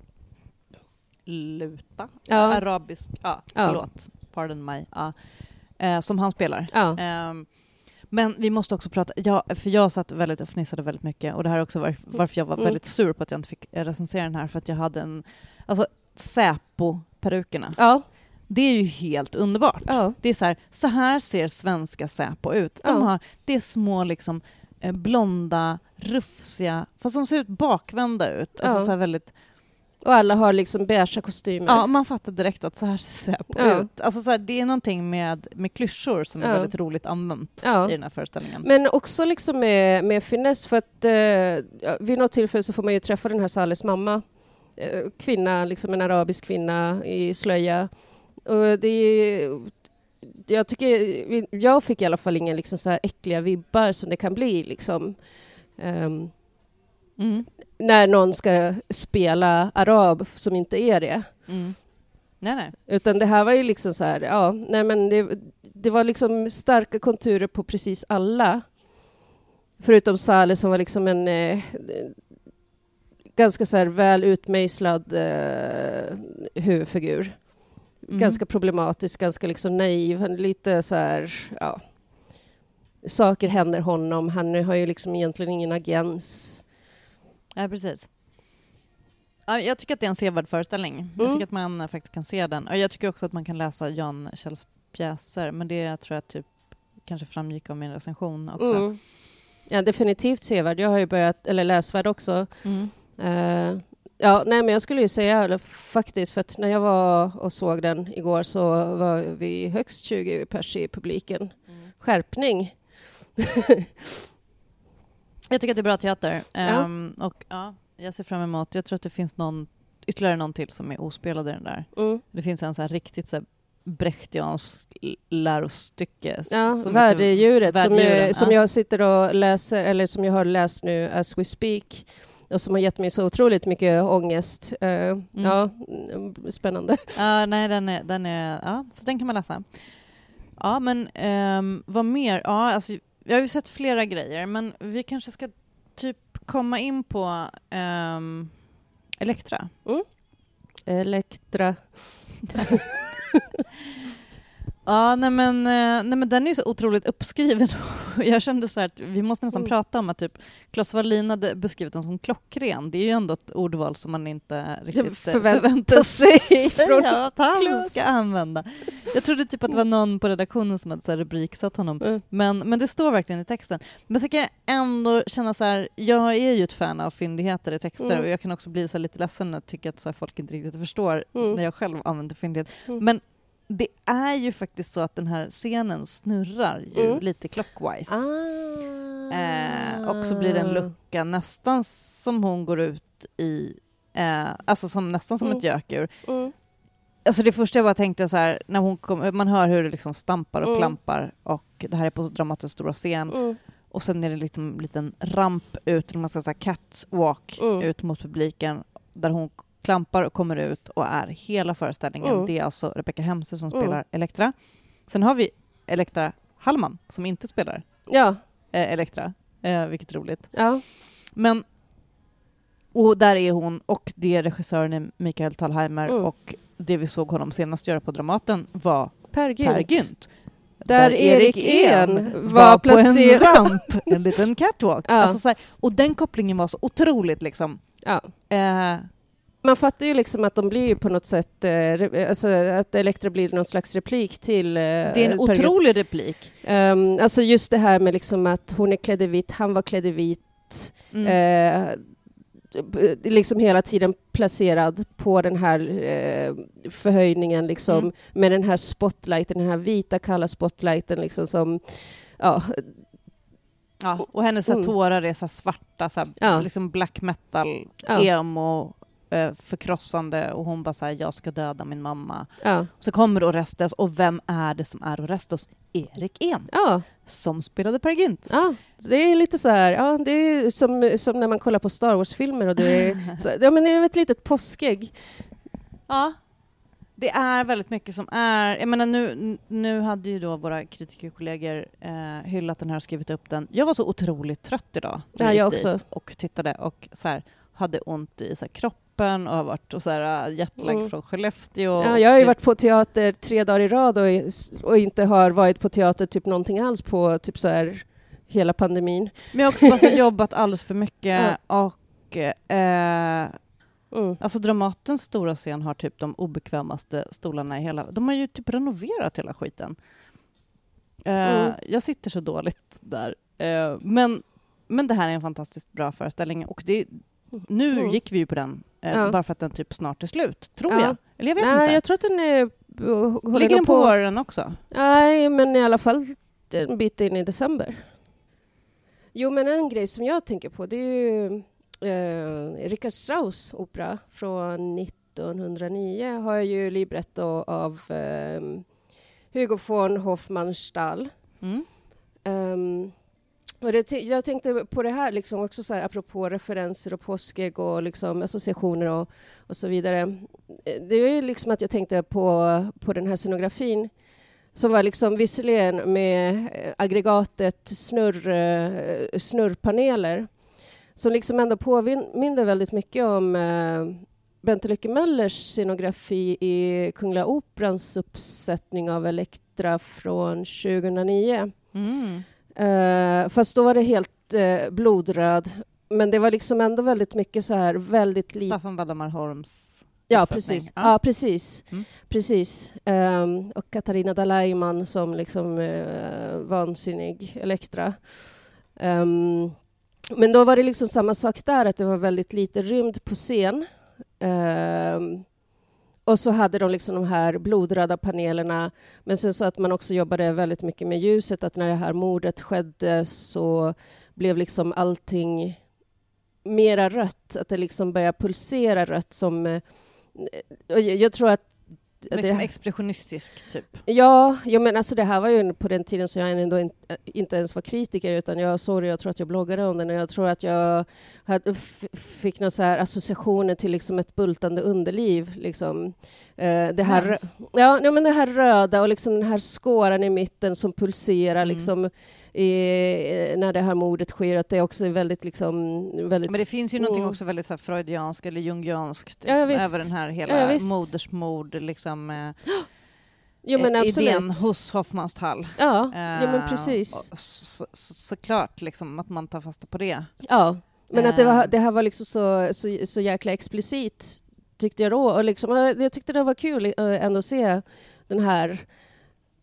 luta,
Ja.
arabisk, ja,
Ja.
förlåt, pardon mig. Ja. eh, som han spelar. Ehm, men vi måste också prata, ja, för jag satt väldigt och fnissade väldigt mycket och det här är också var, varför jag var
Mm.
väldigt sur på att jag inte fick eh, recensera den här för att jag hade en, alltså Säpo-perukerna. Det är ju helt underbart.
Ja.
Det är så här, så här ser svenska Säpo ut. De
Ja.
har, det är små liksom eh, blonda, rufsiga, fast de ser ut bakvända ut. Alltså så väldigt,
Och alla har liksom beigea kostymer.
ja, man fattar direkt att så här ser Säpo
Ja.
ut. Alltså så här, det är någonting med, med klyschor som är
Ja.
väldigt roligt använt
Ja.
i den här föreställningen.
Men också liksom med, med finess, för att eh, vid något tillfälle så får man ju träffa den här Sales mamma. Eh, kvinna, liksom en arabisk kvinna i slöja. Och det är, jag tycker, jag fick i alla fall inga liksom så här äckliga vibbar som det kan bli liksom. Ehm,
Mm.
när någon ska spela arab som inte är det.
Mm. Nej, nej.
Utan det här var ju liksom så här, ja, nej men det, det var liksom starka konturer på precis alla. Förutom Saleh som var liksom en eh, ganska så här väl utmejslad eh, huvudfigur.
Mm.
Ganska problematisk, ganska liksom naiv, lite så här, ja. Saker händer honom, han har ju liksom egentligen ingen agens.
Ja, precis. Ja, jag tycker att det är en sevärd föreställning. Jag
Mm.
tycker att man faktiskt kan se den. Och jag tycker också att man kan läsa Jan Kjells pjäser, men det tror jag typ kanske framgick av min recension också.
Mm. Ja, definitivt sevärd. Jag har ju börjat, eller läsvärd också.
Mm.
Eh, ja, nej, men jag skulle ju säga eller, faktiskt, för att när jag var och såg den igår så var vi högst 20 pers i publiken.
Mm.
Skärpning. <laughs>
Jag tycker att det är bra teater.
Ja.
Ehm, och ja, jag ser fram emot, jag tror att det finns någon, ytterligare någon till som är ospelad i den där.
Mm.
Det finns en så här riktigt så här Brechtianskt l- lärostycke.
Ja,
som heter
Värddjuret som, jag, som
ja.
jag sitter och läser, eller som jag har läst nu as we speak, och som har gett mig så otroligt mycket ångest. Eh, Ja, mm, spännande.
Ja, nej, den är, den är, ja, så den kan man läsa. Ja, men um, vad mer? Ja, alltså, jag har ju sett flera grejer, men vi kanske ska typ komma in på um, Elektra.
Elektra. <laughs> <laughs>
Ja, nej men, eh, nej men den är ju så otroligt uppskriven. <laughs> Jag kände så här att vi måste nästan
Mm.
prata om att typ Klas Wallin hade beskrivit den som klockren. Det är ju ändå ett ordval som man inte riktigt eh,
förväntar
förväntar sig <laughs> <laughs>
från
att han
Klas.
ska använda. Jag trodde typ att det var någon på redaktionen som hade så rubriksatt honom.
Mm.
Men, men det står verkligen i texten. Men så kan jag ändå känna så här, jag är ju ett fan av fyndigheter i texter
Mm.
och jag kan också bli så lite ledsen när jag tycker att så folk inte riktigt förstår
Mm.
när jag själv använder fyndighet.
Mm.
Men det är ju faktiskt så att den här scenen snurrar ju
Mm.
lite clockwise.
Ah.
Eh, och så blir det en lucka nästan som hon går ut i, eh, alltså som, nästan som
Mm.
ett gökur.
Mm.
Alltså det första jag bara tänkte så här, när hon kom, man hör hur det liksom stampar och
Mm.
klampar och det här är på Dramatens stora scen
Mm.
och sen är det liksom en liten ramp ut, eller man ska säga catwalk
Mm.
ut mot publiken där hon klampar och kommer ut och är hela föreställningen.
Mm.
Det är alltså Rebecca Hemse som
Mm.
spelar Elektra. Sen har vi Elektra Hallman som inte spelar
Ja,
eh, Elektra, eh, vilket är roligt.
ja.
Men, och där är hon, och det är regissören Mikael Talheimer
Mm.
och det vi såg honom senast göra på Dramaten var
Per Gynt.
Per Gynt.
Där Erik En var
på en
placerad.
ramp, en liten catwalk. <laughs>
Ja.
Alltså så här, och den kopplingen var så otroligt liksom.
Ja.
Eh,
Man fattar ju liksom att de blir på något sätt, eh, alltså att Elektra blir någon slags replik till eh,
det är en otrolig replik.
Ehm, alltså just det här med liksom att hon är klädd i vitt, han var klädd i vitt.
Mm.
Eh, liksom hela tiden placerad på den här eh, förhöjningen liksom
Mm.
med den här spotlighten, den här vita kalla spotlighten liksom som ja,
Ja, och hennes
Mm.
tårar är så svarta, så här,
Ja.
liksom black metal,
Ja.
emo, förkrossande och hon bara så här, jag ska döda min mamma.
ja,
Så kommer Orestes och vem är det som är Orestes? Erik En,
ja,
som spelade Per Gynt.
ja, det är lite så här, ja, det är som, som när man kollar på Star Wars-filmer och det är, <laughs> så, ja men det är ett litet påskägg.
Ja. Det är väldigt mycket som är... Jag menar nu, nu hade ju då våra kritikerkollegor eh, hyllat den här och skrivit upp den. Jag var så otroligt trött idag.
Ja, jag också.
Och tittade och så här, hade ont i så här, kroppen lumpen och har varit och så här, äh, jetlag
Mm.
från Skellefteå.
Ja, jag har ju varit på teater tre dagar i rad och, och inte har varit på teater typ någonting alls på typ så här hela pandemin.
Men jag har också bara <laughs> jobbat alldeles för mycket och eh,
Mm.
alltså Dramatens stora scen har typ de obekvämaste stolarna i hela... De har ju typ renoverat hela skiten. Eh,
Mm.
Jag sitter så dåligt där. Eh, men, men det här är en fantastiskt bra föreställning och det, nu
Mm.
gick vi ju på den
Ja.
bara för att den typ snart är slut, tror
Ja.
jag. Eller jag vet
Nej,
inte.
jag tror att den är... håller
Ligger den på våren också?
Nej, men i alla fall en bit in i december. Jo, men en grej som jag tänker på det är ju eh, Richard Strauss opera från 1909 har ju libretto av eh, Hugo von Hofmannsthal.
Mm.
Ehm, och det, jag tänkte på det här liksom också så här, apropå referenser och påskägg och liksom associationer och, och så vidare. Eh, det är ju liksom att jag tänkte på, på den här scenografin som var liksom visserligen med eh, aggregatet snurr, eh, snurrpaneler som liksom ändå påminner väldigt mycket om eh, Bente Lycke Möllers scenografi i Kungliga Operans uppsättning av Elektra från 2009.
Mm.
Uh, fast då var det helt eh, blodröd. Men det var liksom ändå väldigt mycket så här väldigt lite...
Staffan Valdemar Holms
Ja, precis.
Ja.
Ja. precis.
Mm.
precis. Ehm, och Katarina Dalaiman som liksom uh, vansinnig Elektra. Ehm, men då var det liksom samma sak där, att det var väldigt lite rymd på scen. Ehm, och så hade de liksom de här blodröda panelerna. Men sen så att man också jobbade väldigt mycket med ljuset, att när det här mordet skedde så blev liksom allting mera rött, att det liksom började pulsera rött som... Eh, jag tror att...
Liksom
det,
expressionistisk typ.
ja, ja, men alltså det här var ju på den tiden som jag ändå inte, inte ens var kritiker, utan jag såg det, jag tror att jag bloggade om den, och jag tror att jag hade, fick några så här associationer till liksom ett bultande underliv. Liksom. Eh, det, här, ja, men det här röda och liksom den här skåran i mitten som pulserar
Mm.
liksom, i, när det här mordet sker, att det också är väldigt... Liksom, väldigt
Men det finns ju någonting
Mm.
också väldigt så här freudianskt eller jungianskt
ja,
liksom, över den här hela
Ja,
modersmord, liksom, eh, <gasps>
jo, men
eh,
absolut.
idén hos Hoffmannsthal.
Ja,
Eh,
ja, men precis.
och Så, så, såklart liksom, att man tar fasta på det.
Ja, men att det, var,
Ehm.
det här var liksom så, så, så jäkla explicit, tyckte jag då. Och liksom, eh, jag tyckte det var kul eh, ändå att se den här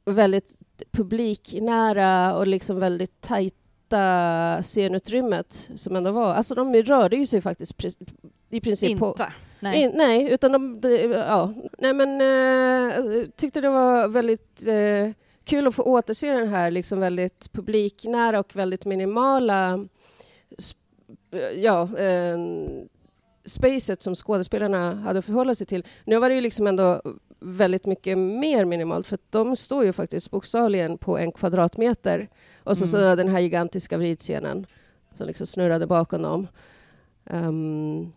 väldigt publiknära och liksom väldigt tajta scenutrymmet som ändå var. Alltså de rörde ju sig faktiskt i princip på...
Inte. Nej.
In, nej, utan de... de ja. Nej, men eh, tyckte det var väldigt eh, kul att få återse den här liksom väldigt publiknära och väldigt minimala ja, eh, spacet som skådespelarna hade att förhålla sig till. Nu var det ju liksom ändå väldigt mycket mer minimalt för de står ju faktiskt bokstavligen på en kvadratmeter och så, så
Mm.
den här gigantiska vridscenen som liksom snurrade bakom dem. Ehm,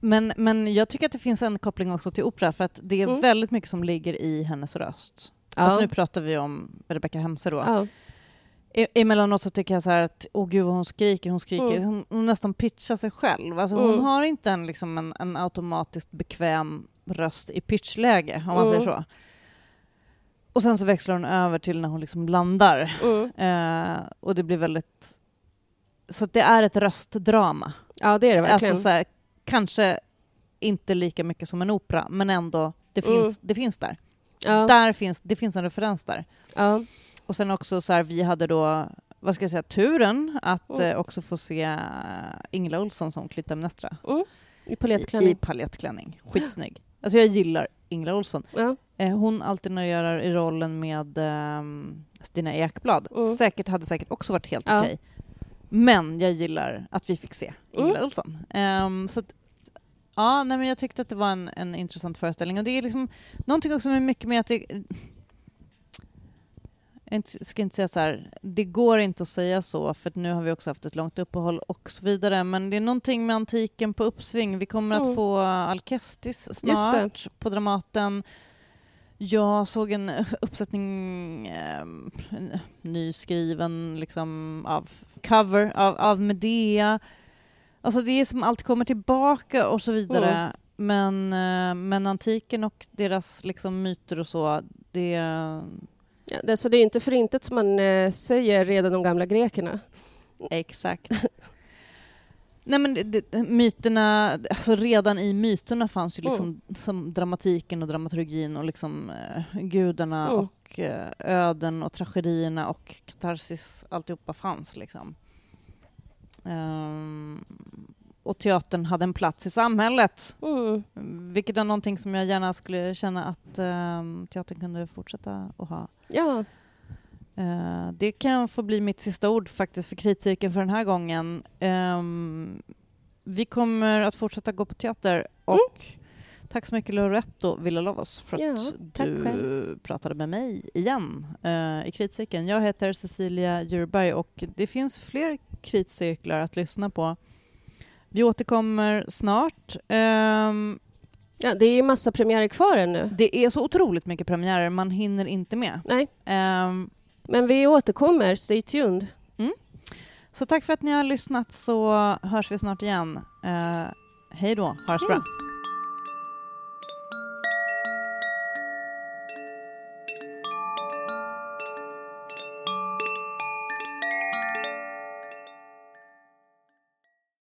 Men, men jag tycker att det finns en koppling också till opera för att det är
Mm.
väldigt mycket som ligger i hennes röst.
ja.
Alltså nu pratar vi om Rebecca Hemse då.
ja.
E- emellanåt så tycker jag så här att åh gud vad hon skriker, hon skriker,
Mm.
hon, hon nästan pitchar sig själv. Alltså hon
Mm.
har inte en, liksom en, en automatiskt bekväm röst i pitchläge, om man
Mm.
säger så. Och sen så växlar hon över till när hon liksom landar.
Mm.
Eh, och det blir väldigt... Så det är ett röstdrama.
ja, det är det verkligen.
Alltså så här, kanske inte lika mycket som en opera, men ändå, det
Mm.
finns, det finns där.
ja.
där finns, det finns en referens där.
Ja.
Och sen också så här, vi hade då, vad ska jag säga, turen att
Mm.
eh, också få se Ingela Olsson som Clytemnestra
Mm. I
i, i
paljettklänning.
paljettklänning. Skitsnygg. Alltså jag gillar Ingela Olsson.
Ja.
Eh, hon alternerar i rollen med ehm, Stina Ekblad.
Mm.
Säkert, hade säkert också varit helt
Ja.
okej. Men jag gillar att vi fick se Ingela
Mm.
Olsson. Ehm, så att, ja, nej, men jag tyckte att det var en, en intressant föreställning. Och det är liksom någonting också med mycket med att det, jag ska inte säga så här, det går inte att säga så för att nu har vi också haft ett långt uppehåll och så vidare. Men det är någonting med antiken på uppsving. Vi kommer att
Mm.
få Alcestis
Just
snart på Dramaten. Jag såg en uppsättning eh, en nyskriven liksom, av cover av, av Medea. Alltså det är som allt kommer tillbaka och så vidare. men, eh, men antiken och deras liksom, myter och så, det...
Ja, det, så det är inte för intet som man eh, säger redan de gamla grekerna.
Exakt. Nej men det, myterna, alltså redan i myterna fanns ju liksom
Mm.
som dramatiken och dramaturgin och liksom eh, gudarna
Mm.
och eh, öden och tragedierna och katarsis, alltihopa fanns liksom. Ehm, och teatern hade en plats i samhället,
Mm.
vilket är någonting som jag gärna skulle känna att ehm, teatern kunde fortsätta att ha.
Ja,
Eh, det kan få bli mitt sista ord faktiskt för kritcirkeln för den här gången. Ehm, vi kommer att fortsätta gå på teater och tack så mycket Loretto Villalovos för
Ja,
att du
själv.
pratade med mig igen eh, i kritcirkeln. Jag heter Cecilia Djurberg och det finns fler kritcirklar att lyssna på. Vi återkommer snart. Ehm,
ja, det är massa premiärer kvar ännu.
det är så otroligt mycket premiärer, man hinner inte med.
Nej,
Ehm,
men vi återkommer. Stay tuned.
Så tack för att ni har lyssnat så hörs vi snart igen. Eh, hej då, ha det så bra.